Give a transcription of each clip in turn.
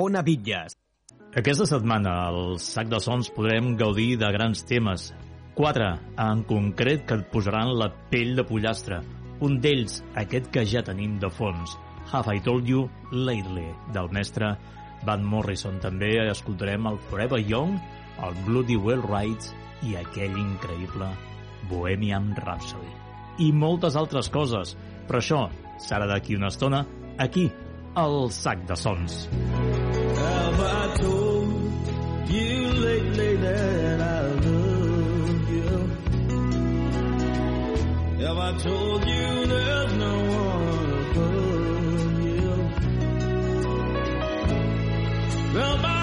Ona Bitlles. Aquesta setmana al Sac de Sons podrem gaudir de grans temes. Quatre, en concret, que et posaran la pell de pollastre. Un d'ells, aquest que ja tenim de fons, Have I Told You Lately, del mestre Van Morrison. També escoltarem el Forever Young, el Bloody Well Rides i aquell increïble Bohemian Rhapsody. I moltes altres coses, però això serà d'aquí una estona, aquí, al Sac de Sons. Have I told you there's no one above you? Well, my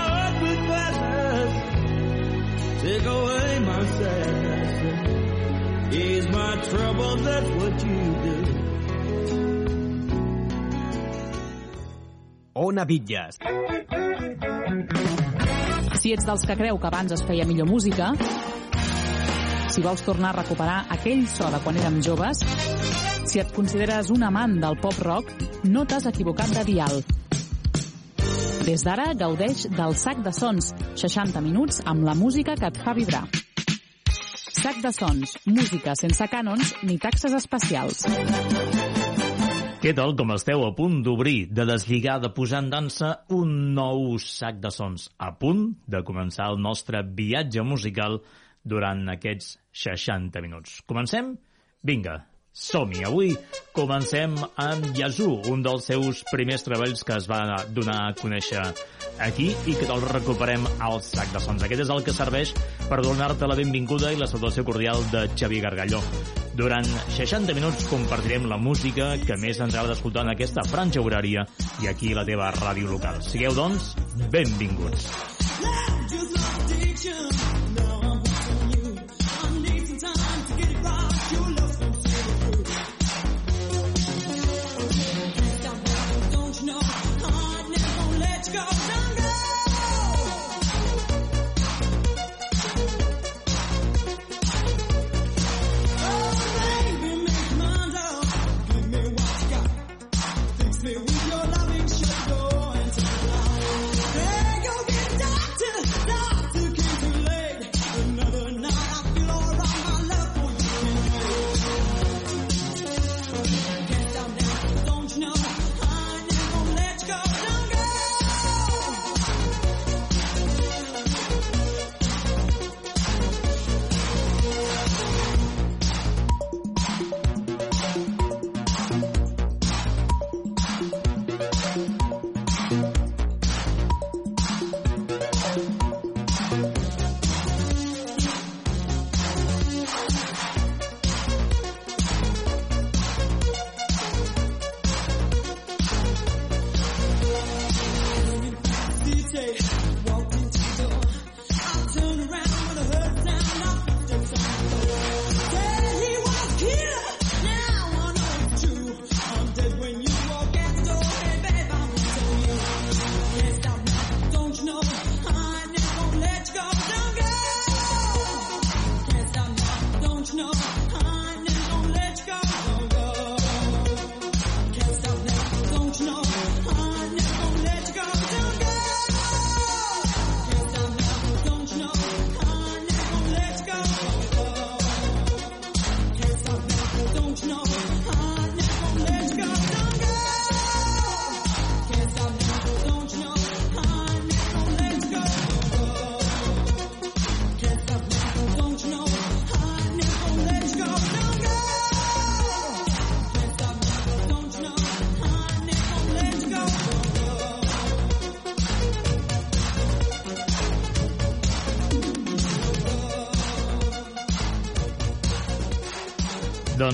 take away my sadness, ease my trouble, that's what you do. Ona Bitlles. Si ets dels que creu que abans es feia millor música, si vols tornar a recuperar aquell so de quan érem joves, si et consideres un amant del pop-rock, no t'has equivocat de dial. Des d'ara gaudeix del Sac de Sons, 60 minuts amb la música que et fa vibrar. Sac de Sons, música sense cànons ni taxes especials. Què tal com esteu a punt d'obrir, de deslligar, de posar en dansa un nou sac de sons, a punt de començar el nostre viatge musical durant aquests 60 minuts. Comencem? Vinga, som-hi. Avui comencem amb Yazoo, un dels seus primers treballs que es va donar a conèixer aquí i que el recuperem al sac de sons. Aquest és el que serveix per donar-te la benvinguda i la salutació cordial de Xavi Gargalló. Durant 60 minuts compartirem la música que més ens agrada escoltar en aquesta franja horària i aquí la teva ràdio local. Sigueu, doncs, benvinguts.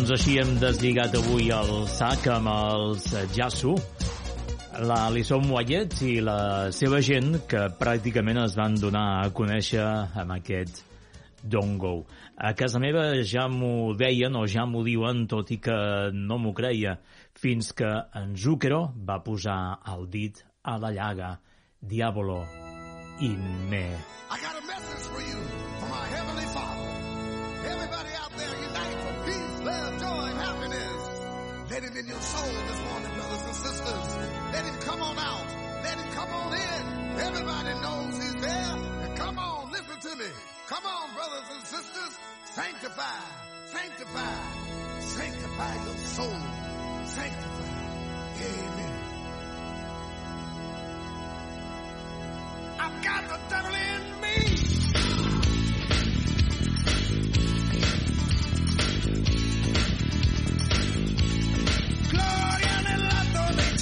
Doncs així hem deslligat avui el sac amb els Jasu, la Alison Wyatt i la seva gent que pràcticament es van donar a conèixer amb aquest Don't Go. A casa meva ja m'ho deien o ja m'ho diuen, tot i que no m'ho creia, fins que en Zucchero va posar el dit a la llaga. Diabolo in me. I got a message for you love, joy, happiness. Let him in your soul this morning, brothers and sisters. Let him come on out. Let him come on in. Everybody knows he's there. And come on, listen to me. Come on, brothers and sisters. Sanctify, sanctify, sanctify your soul. Sanctify. Amen. I've got the devil in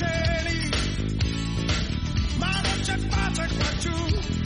Jenny. my check, mara check,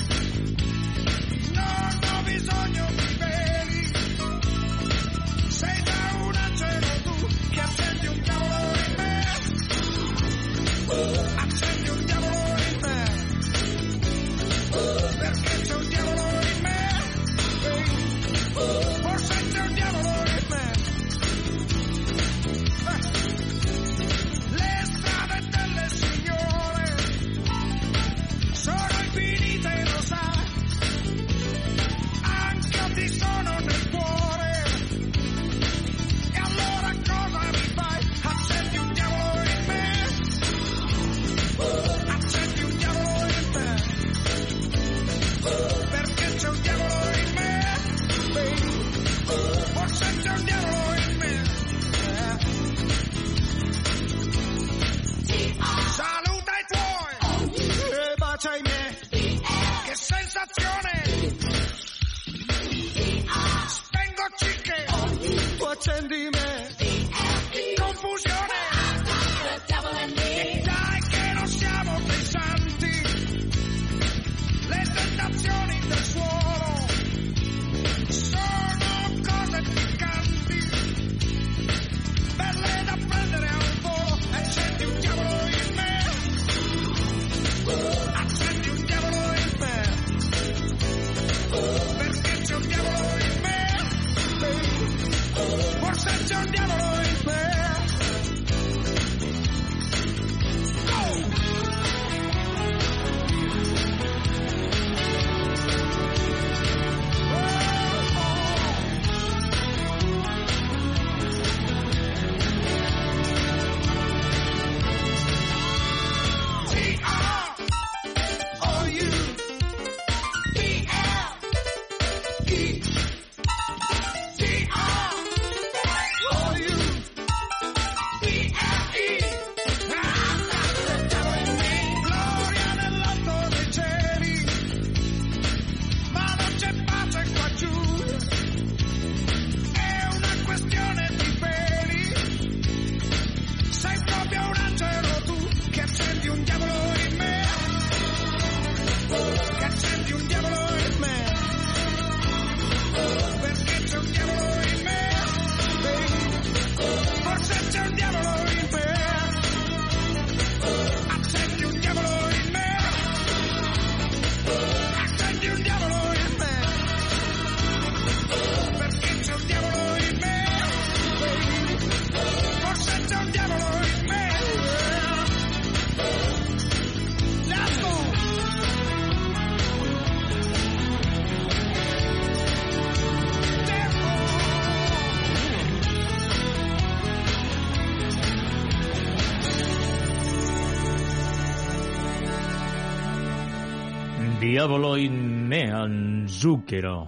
Diavolo in me, en Zucchero.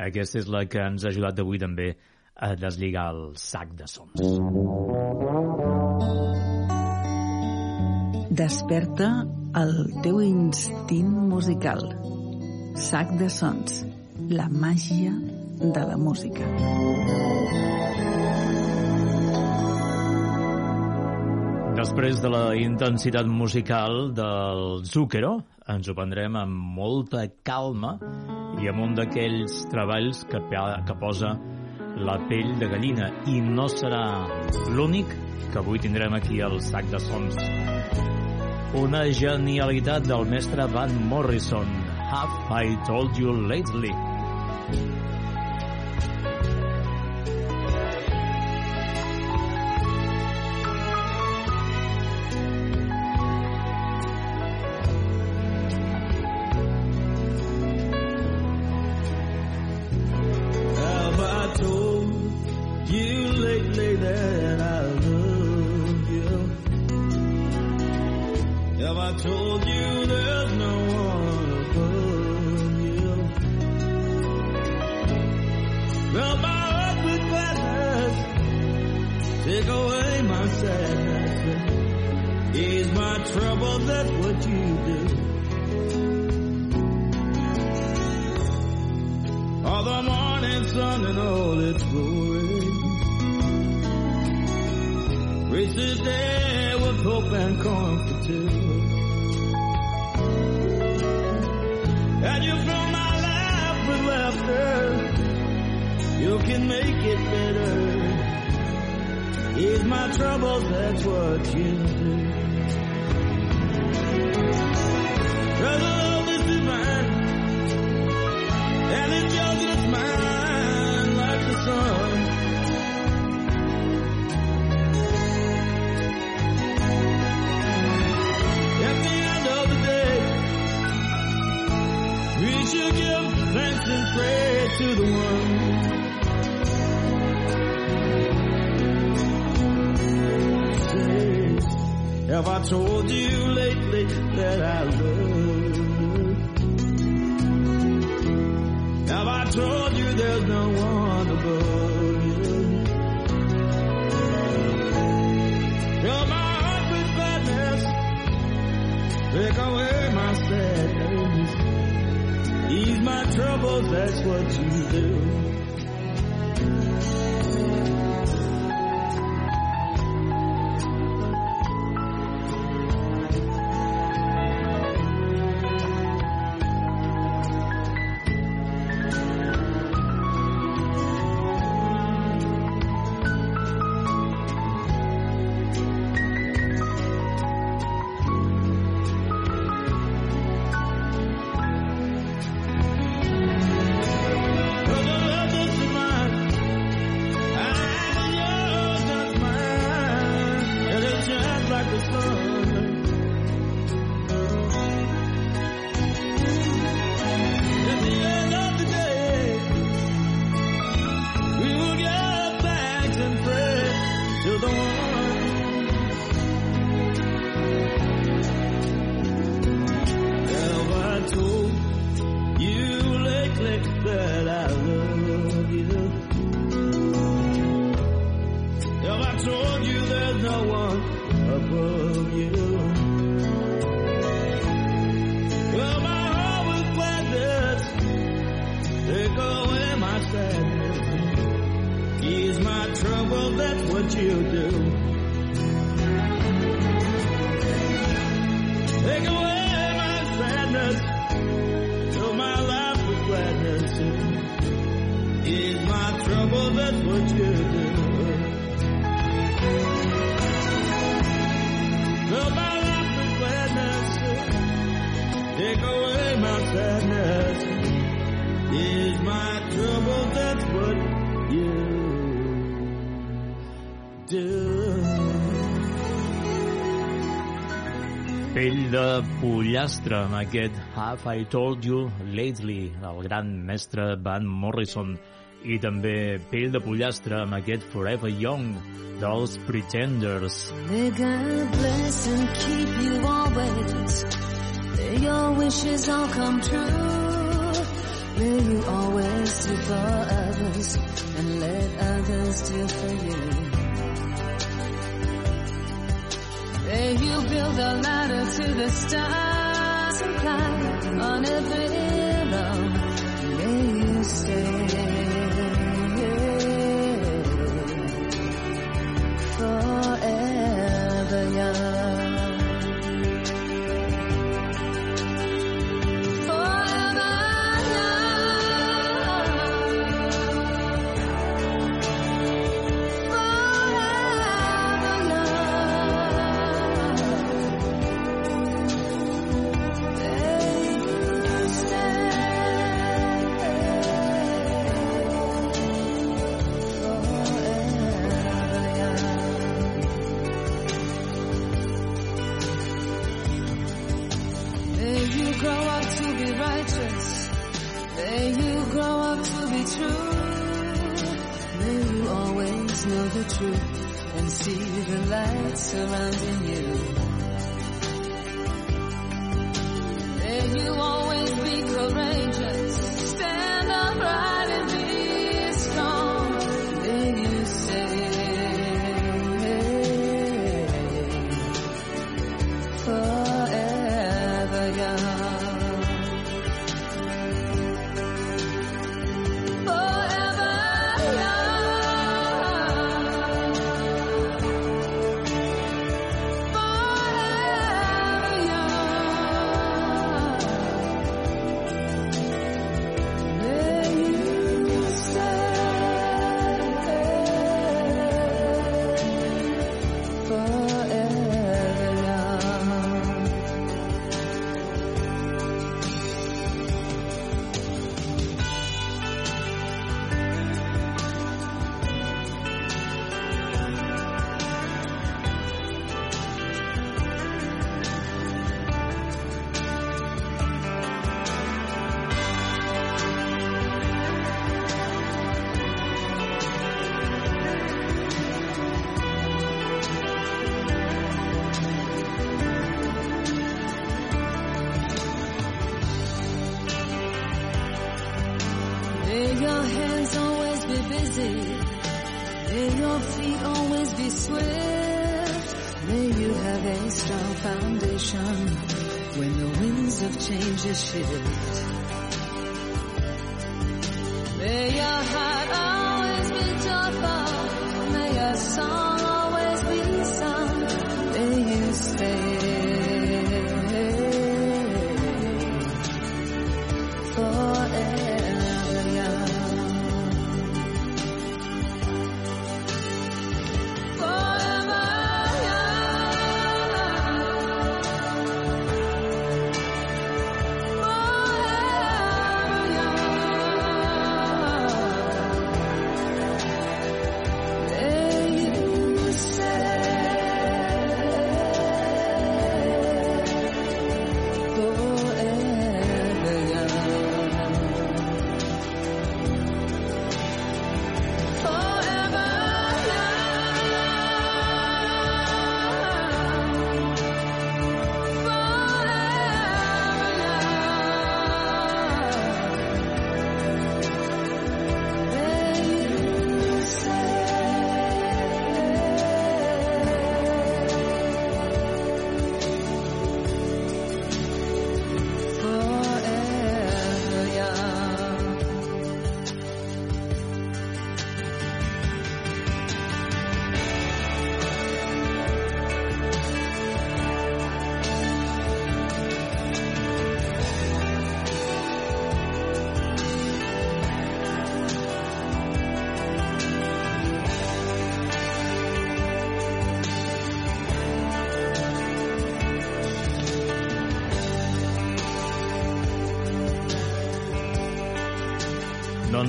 Aquesta és la que ens ha ajudat avui també a deslligar el sac de sons. Desperta el teu instint musical. Sac de sons. La màgia de la música. Després de la intensitat musical del Zucchero, ens ho prendrem amb molta calma i amb un d'aquells treballs que, que posa la pell de gallina. I no serà l'únic que avui tindrem aquí al sac de sons. Una genialitat del mestre Van Morrison. Have I told you lately? Have I told you lately that I love you? Have I told you there's no one above you? Fill my heart with gladness, take away my sadness, ease my troubles, that's what you do. Fill my you de pollastre amb aquest Have I Told You Lately, el gran mestre Van Morrison. I també Pell de pollastre amb aquest Forever Young dels Pretenders. May God bless and keep you always. May your wishes all come true. May you always do for others and let others do for you. May you build a ladder to the stars and climb on a pillow. May you stay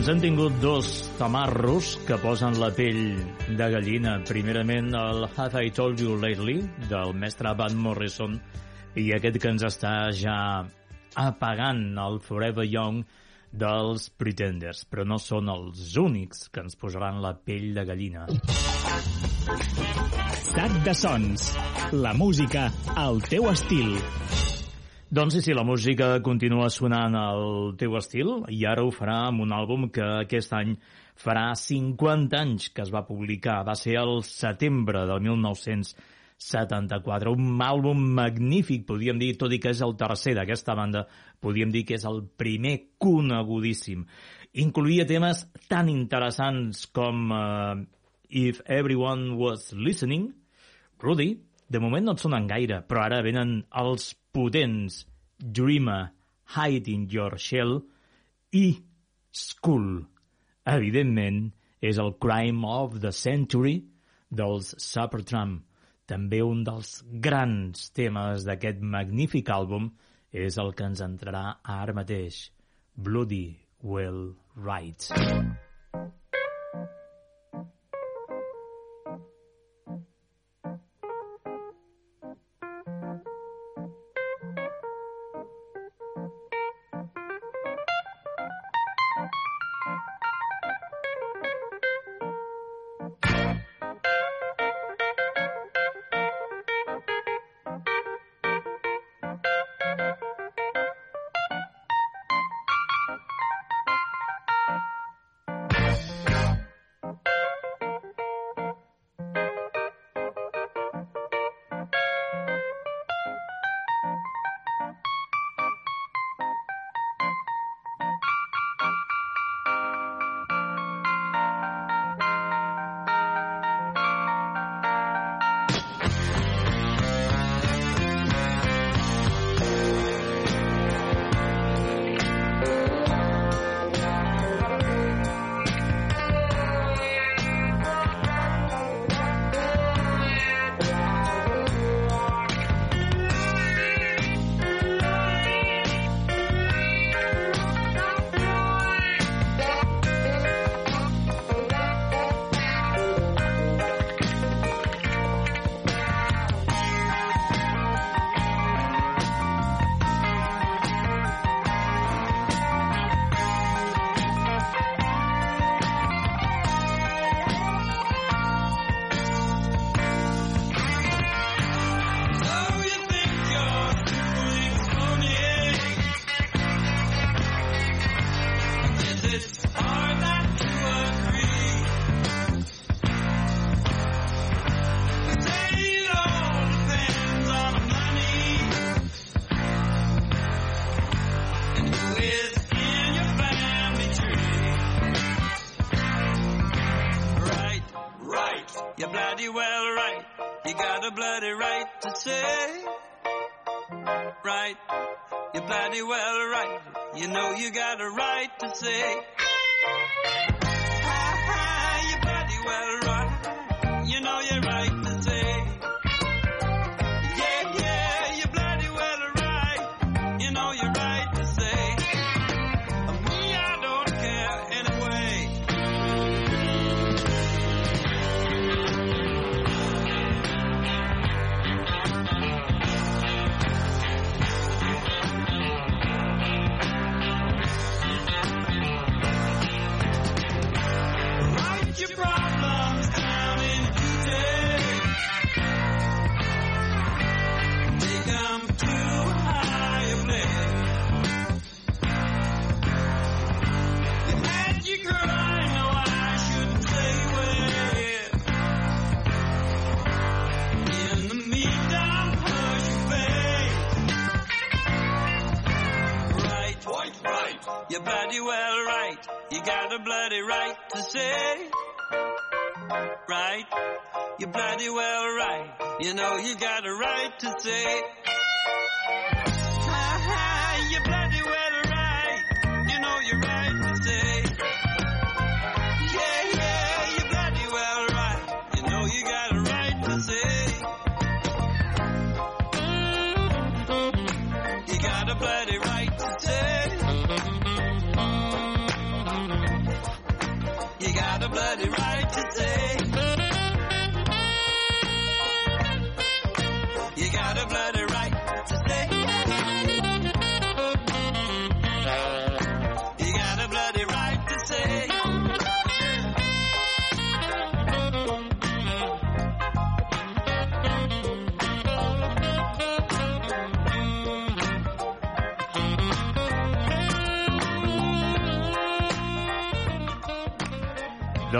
Doncs hem tingut dos tamarros que posen la pell de gallina. Primerament el Have I Told You Lately, del mestre Van Morrison, i aquest que ens està ja apagant el Forever Young dels Pretenders, però no són els únics que ens posaran la pell de gallina. Sac de sons. La música al teu estil. Doncs sí, sí, la música continua sonant al teu estil i ara ho farà amb un àlbum que aquest any farà 50 anys que es va publicar. Va ser el setembre del 1974. Un àlbum magnífic, podríem dir, tot i que és el tercer d'aquesta banda, podríem dir que és el primer conegudíssim. Incluïa temes tan interessants com uh, If Everyone Was Listening, Rudy, de moment no et sonen gaire, però ara venen els potents Dreamer, Hide in Your Shell i School. Evidentment, és el Crime of the Century dels Supertramp. També un dels grans temes d'aquest magnífic àlbum és el que ens entrarà ara mateix, Bloody Well Right. Right to say. Right. You're bloody well right. You know you got a right to say.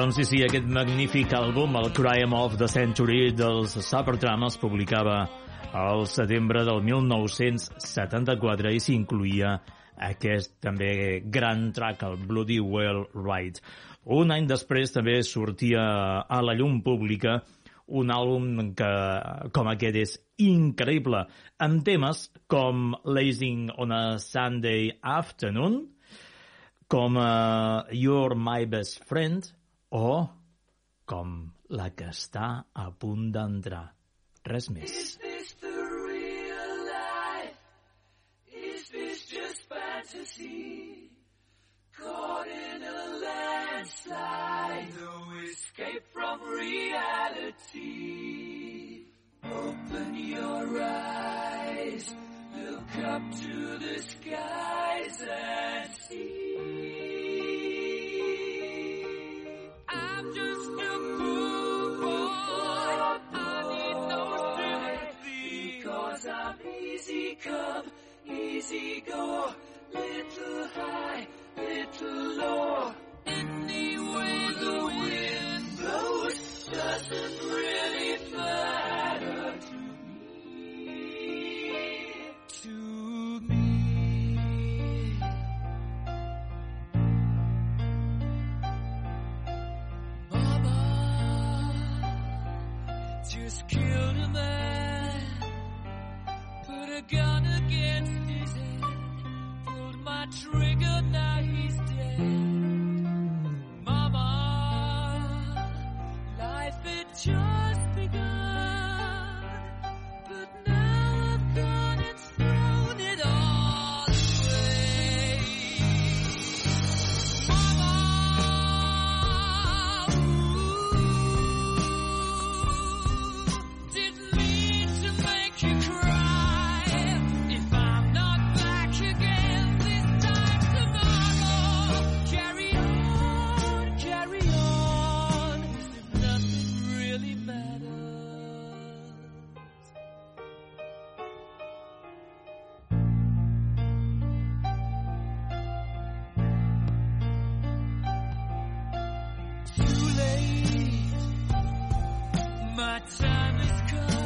Doncs sí, sí, aquest magnífic àlbum, el Crime of the Century dels Supertramp, es publicava al setembre del 1974 i s'incluïa aquest també gran track, el Bloody Well Right. Un any després també sortia a la llum pública un àlbum que, com aquest, és increïble, amb temes com Lazing on a Sunday Afternoon, com uh, You're My Best Friend o com la que està a punt d'entrar. Res més. this the real life? Is this just fantasy? Caught in a landslide, no escape from reality. Open your eyes, look up to the skies and see. Easy go. Little high, little low. Anyway the wind blows doesn't really My time has come.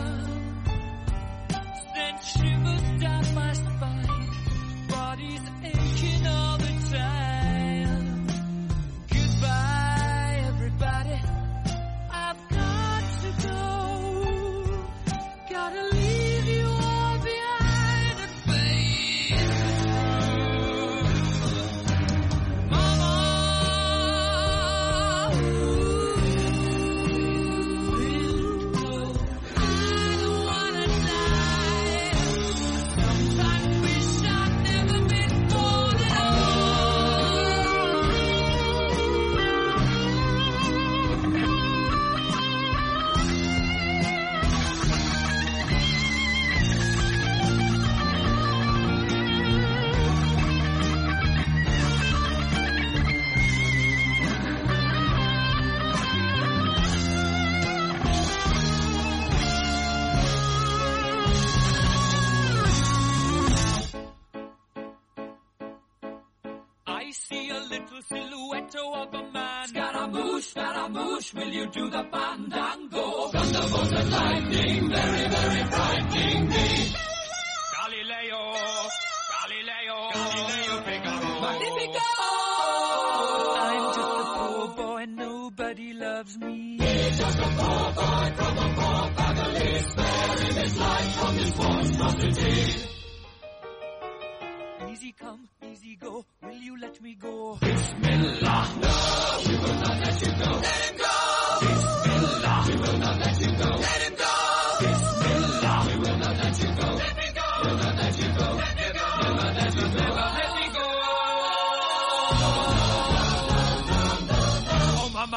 to the Fandango. Thunderbolts and lightning, very, very bright.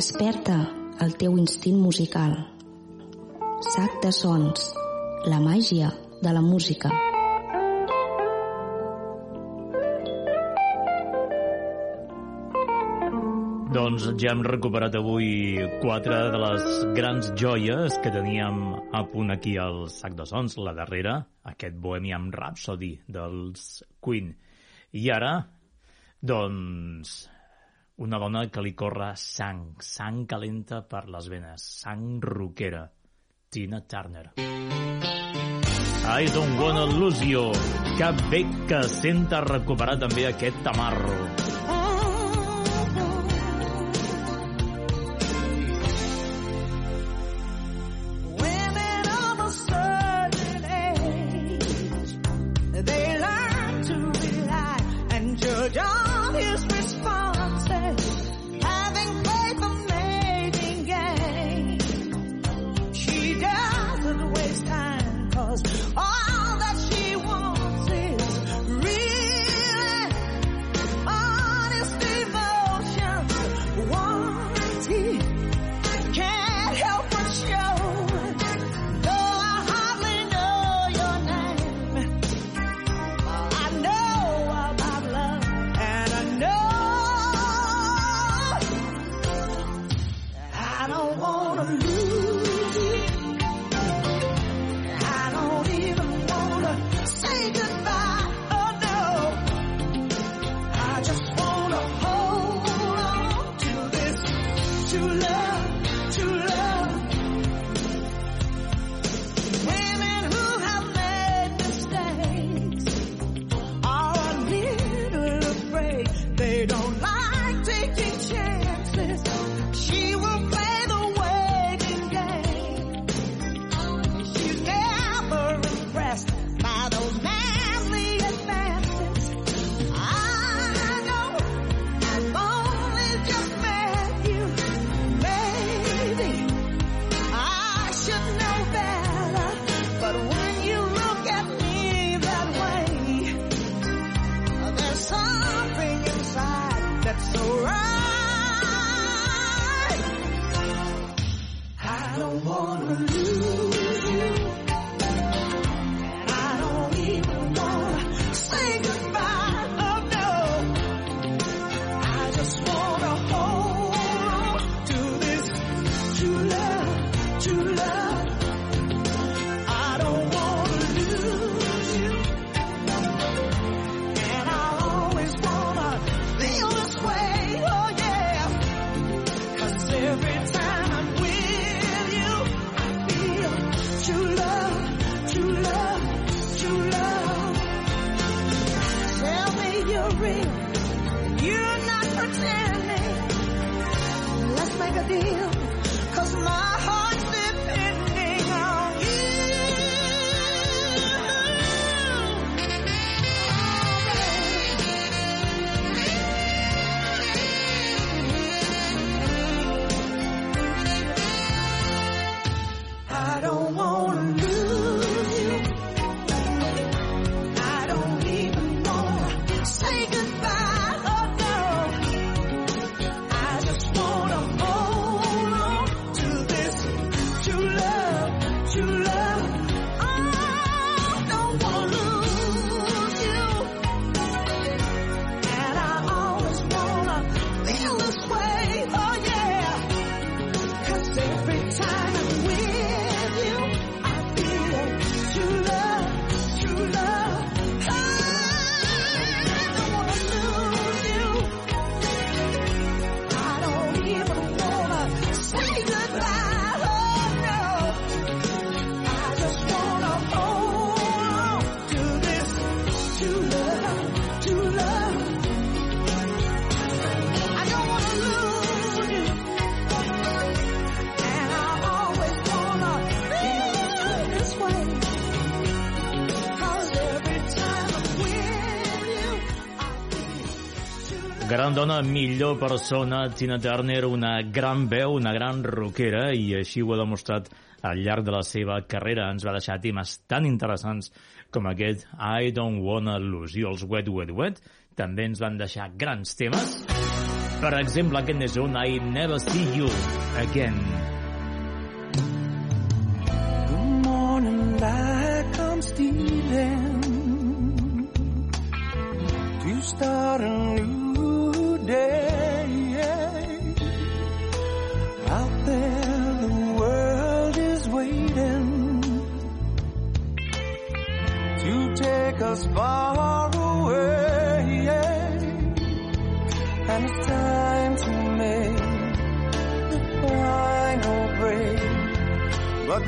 Desperta el teu instint musical. Sac de sons, la màgia de la música. Doncs ja hem recuperat avui quatre de les grans joies que teníem a punt aquí al sac de sons, la darrera, aquest Bohemian Rhapsody dels Queen. I ara, doncs, una dona que li corre sang, sang calenta per les venes, sang roquera, Tina Turner. I don't wanna lose you. Que bé que senta recuperar també aquest tamarro. dona millor persona, Tina Turner, una gran veu, una gran roquera, i així ho ha demostrat al llarg de la seva carrera. Ens va deixar temes tan interessants com aquest I Don't Wanna Lose You, els Wet Wet Wet. També ens van deixar grans temes. Per exemple, aquest és un I Never See You Again. Good morning, like I'm stealing To start a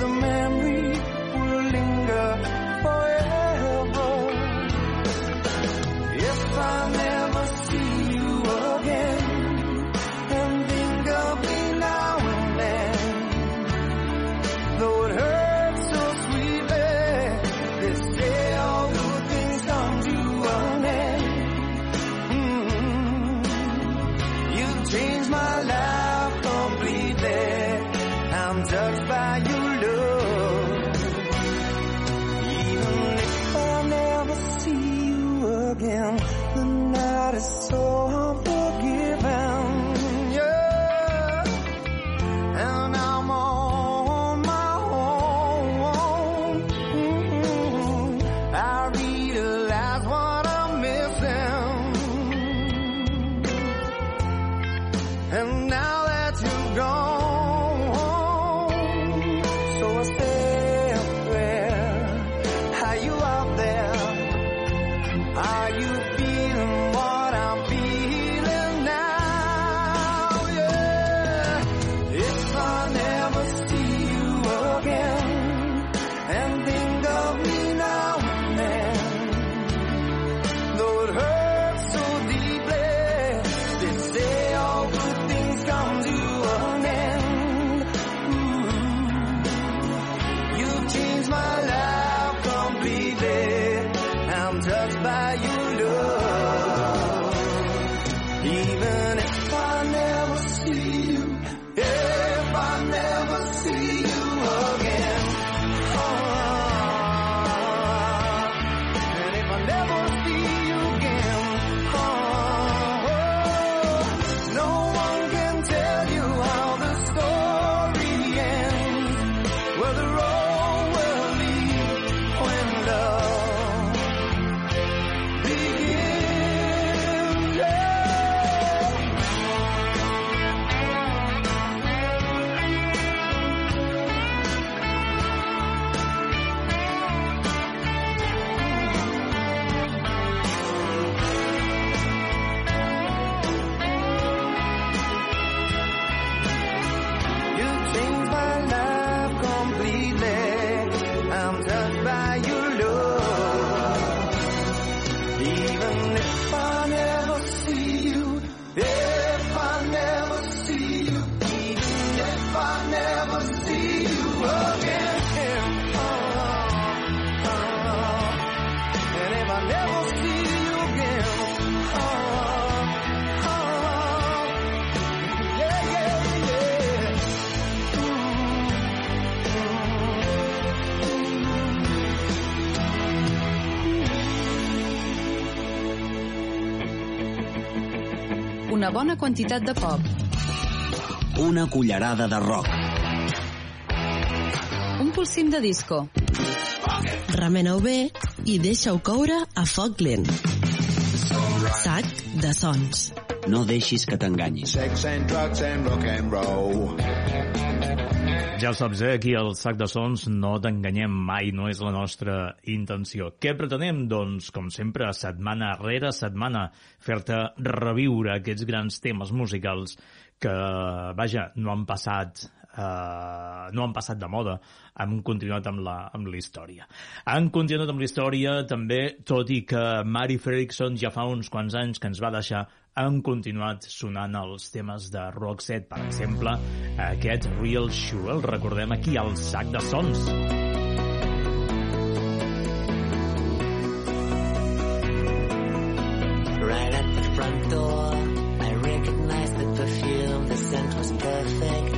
the man Touched by you. Quantitat de pop. Una cullerada de rock. Un polsim de disco. Remena-ho bé i deixa-ho coure a foc lent. Sac de sons. No deixis que t'enganyin. Sex and drugs and rock and roll. Ja ho saps, eh? Aquí al Sac de Sons no t'enganyem mai, no és la nostra intenció. Què pretenem? Doncs, com sempre, setmana rere setmana, fer-te reviure aquests grans temes musicals que, vaja, no han passat eh, no han passat de moda, han continuat amb la, amb la història. Han continuat amb la història també, tot i que Mary Fredrickson ja fa uns quants anys que ens va deixar, han continuat sonant els temes de Roxette, per exemple, aquest Real Shoe, el recordem aquí al sac de sons. Right at the front door, I recognized the perfume, the scent was perfect.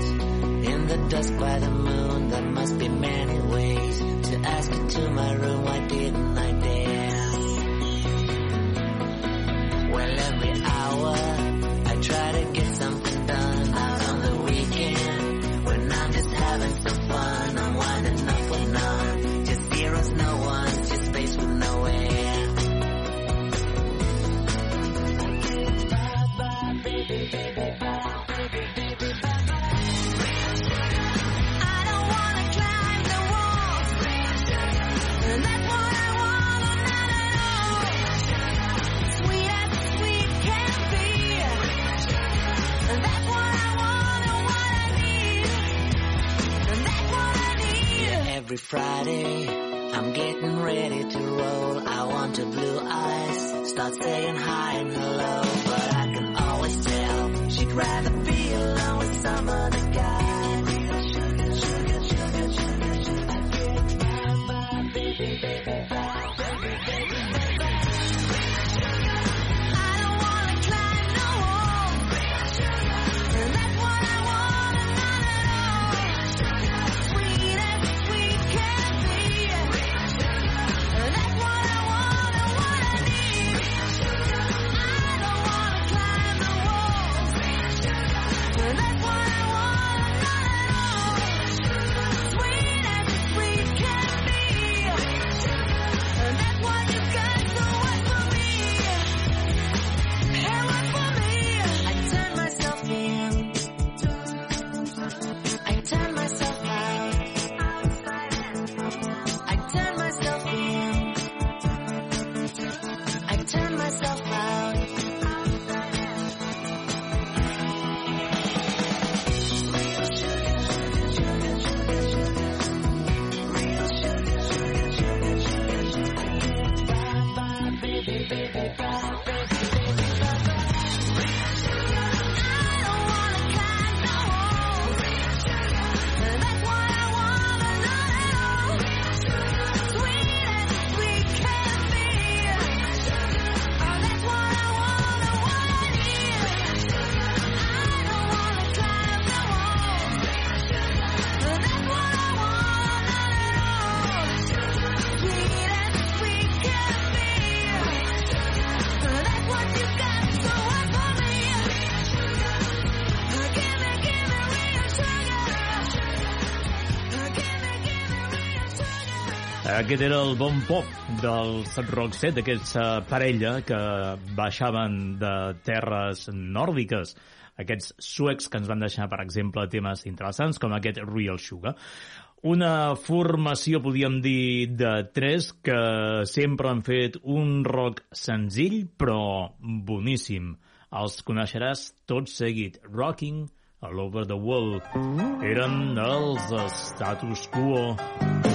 In the dusk by the moon, there must be many ways to ask you to my room, why didn't I dare? Well, every hour, Every Friday, I'm getting ready to roll. I want your blue eyes, start saying hi and hello. But I can always tell she'd rather be alone with some other guy. Sugar, sugar, sugar, sugar, sugar. I Aquest era el bon pop dels Roxette, aquesta parella que baixaven de terres nòrdiques. Aquests suecs que ens van deixar, per exemple, temes interessants com aquest Real Sugar. Una formació, podríem dir, de tres que sempre han fet un rock senzill però boníssim. Els coneixeràs tot seguit. Rocking All Over the World. Eren els Status Quo. Crazy, and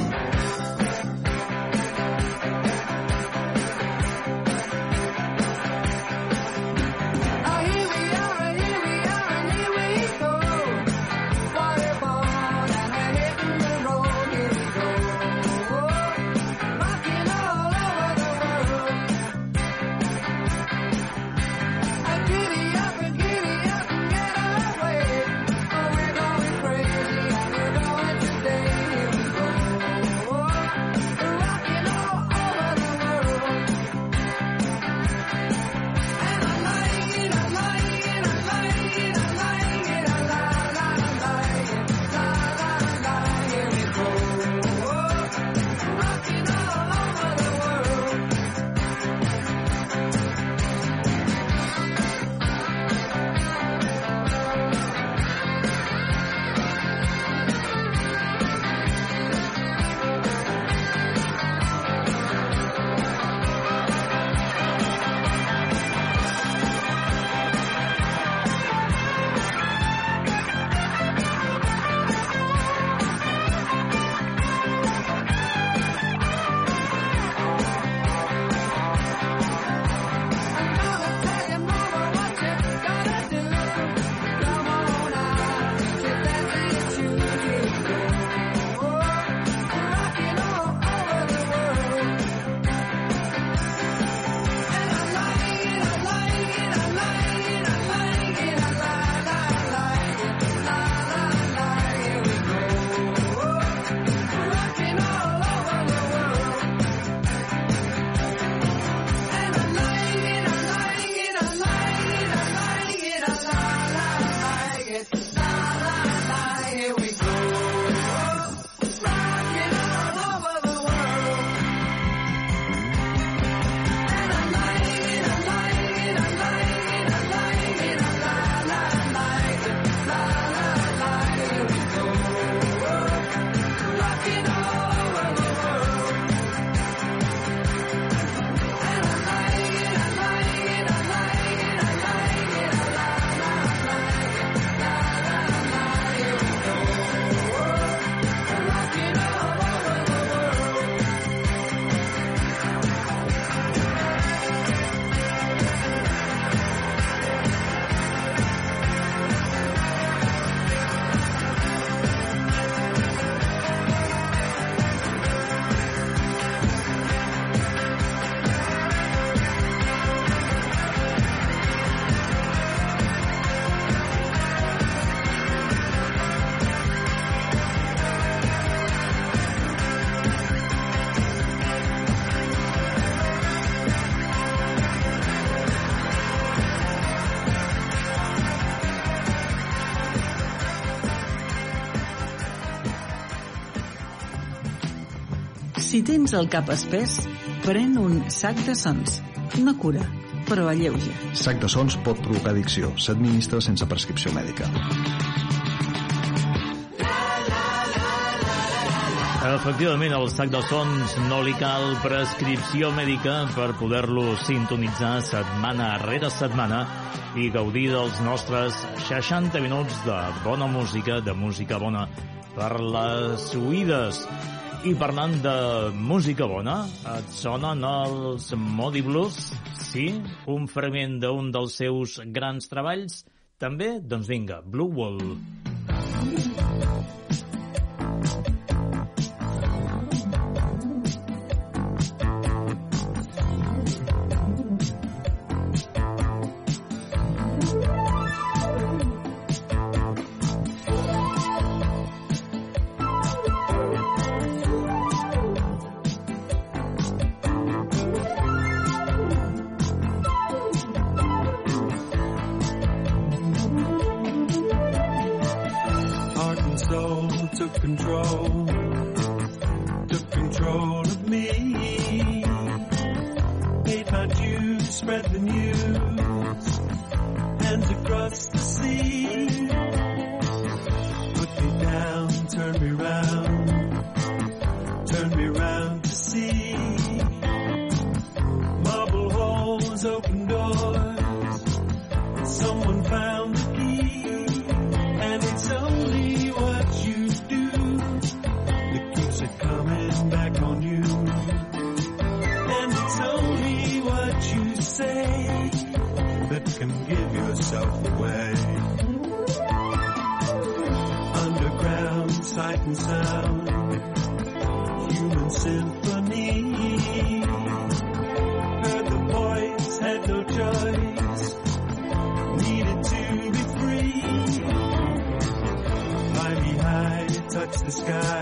tens el cap espès, pren un sac de sons. Una cura, però alleuja. Sac de sons pot provocar addicció. S'administra sense prescripció mèdica. Efectivament, el sac de sons no li cal prescripció mèdica per poder-lo sintonitzar setmana rere setmana i gaudir dels nostres 60 minuts de bona música, de música bona per les oïdes. I parlant de música bona, et sonen els Modi Blues? Sí? Un fragment d'un dels seus grans treballs? També? Doncs vinga, Blue Wall. Blue Wall. the sky.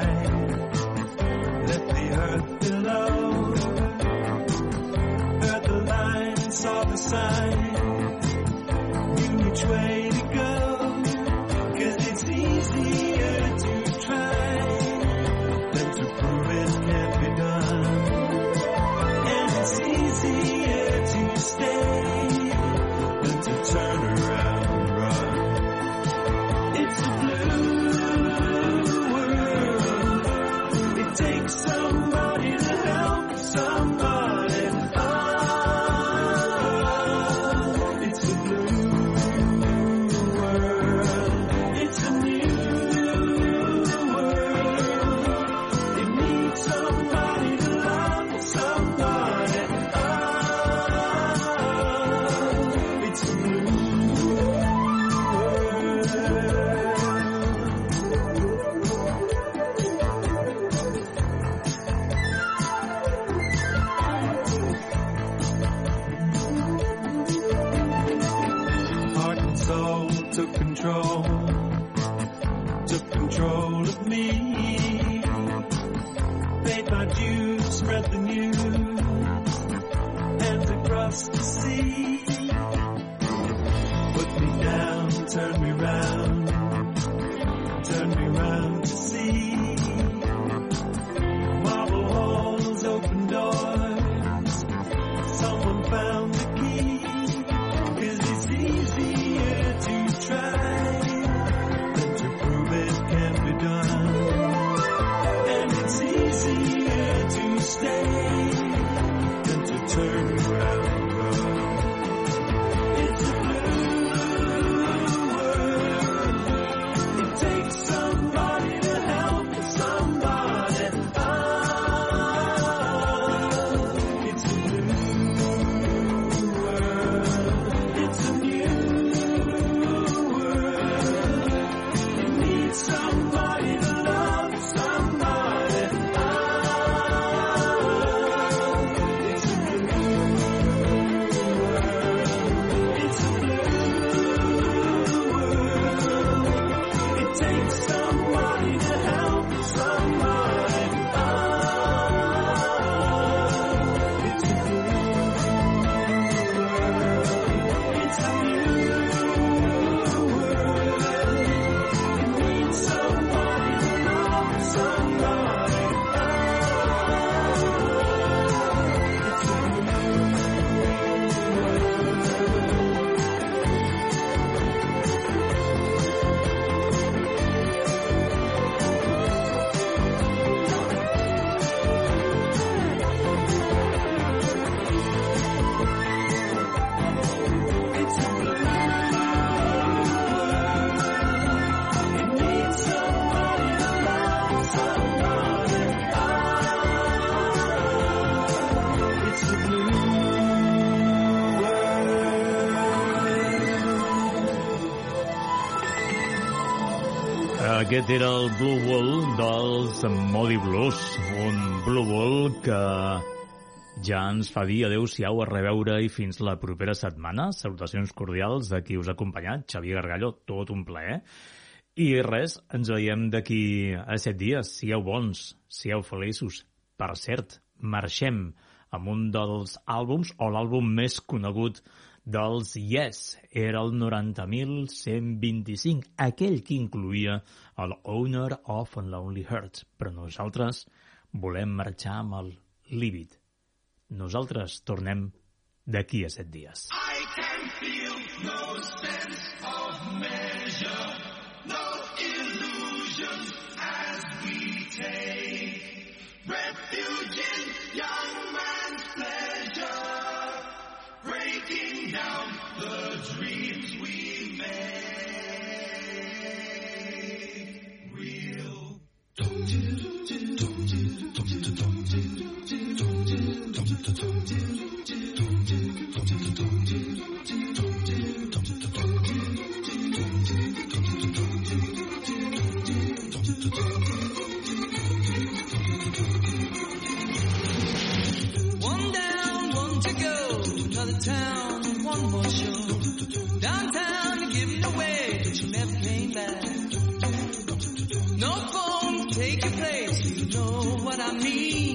Aquest era el Blue Wall dels Modi Blues, un Blue Wall que ja ens fa dir adeu-siau a reveure i fins la propera setmana. Salutacions cordials de qui us ha acompanyat, Xavier Gargallo, tot un plaer. I res, ens veiem d'aquí a set dies. Sigueu bons, sigueu feliços. Per cert, marxem amb un dels àlbums, o l'àlbum més conegut dels Yes. Era el 90.125, aquell que incluïa el Owner of Lonely Heart. Però nosaltres volem marxar amb el Lívid. Nosaltres tornem d'aquí a set dies. I can feel no sense take your place. You know what I mean.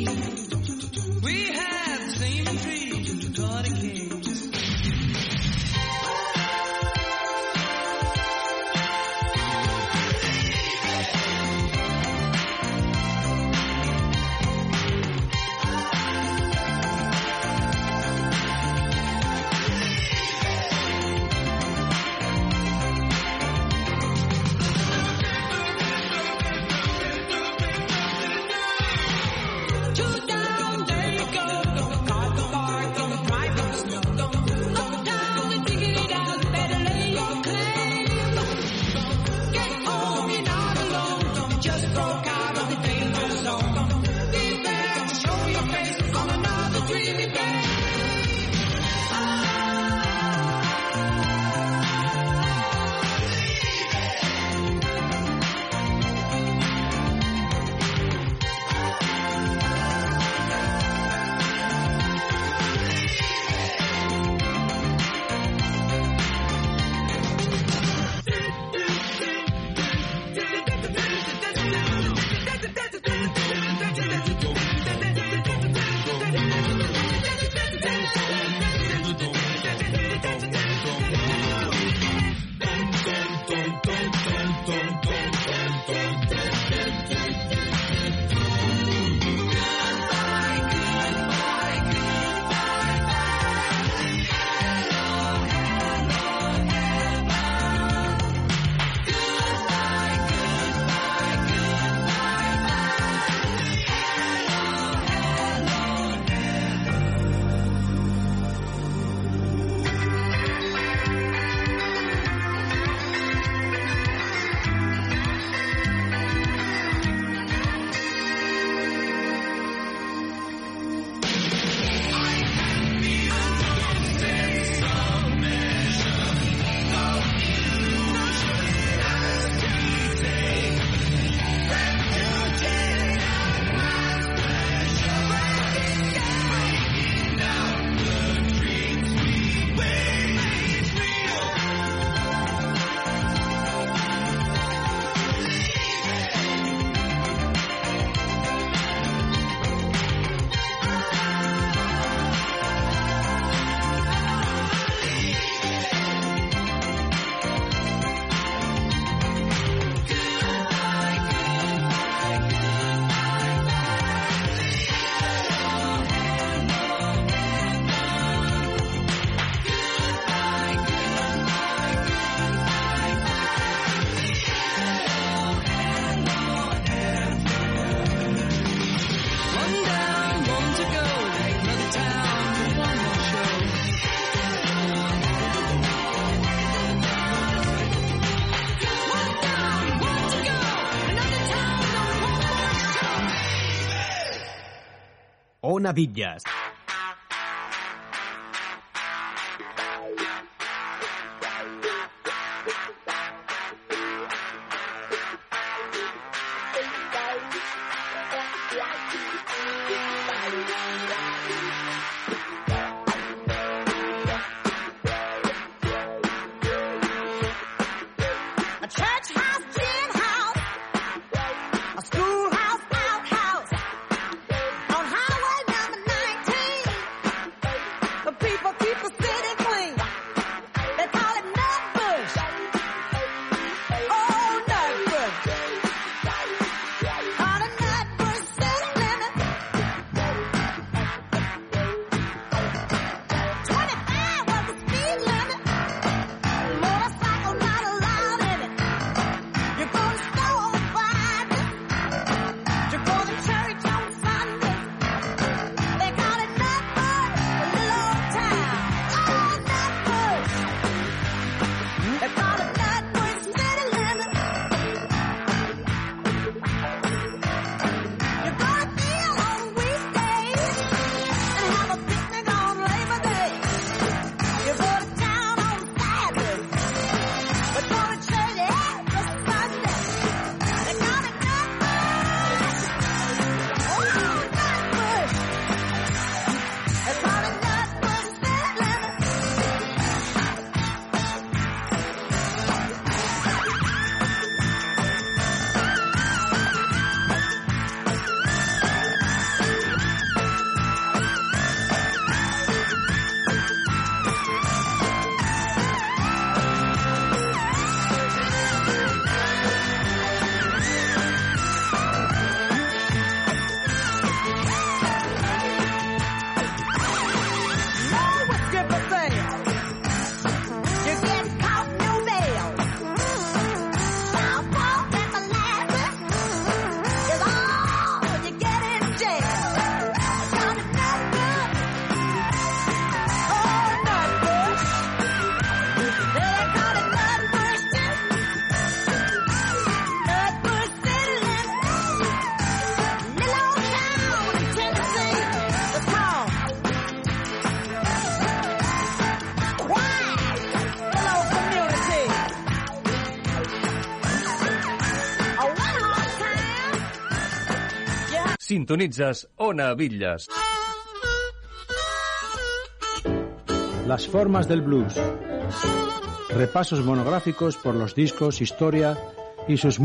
Villas. Sintonitzes Ona Bitlles. Las formas del blues. Repasos monográficos por los discos, historia y sus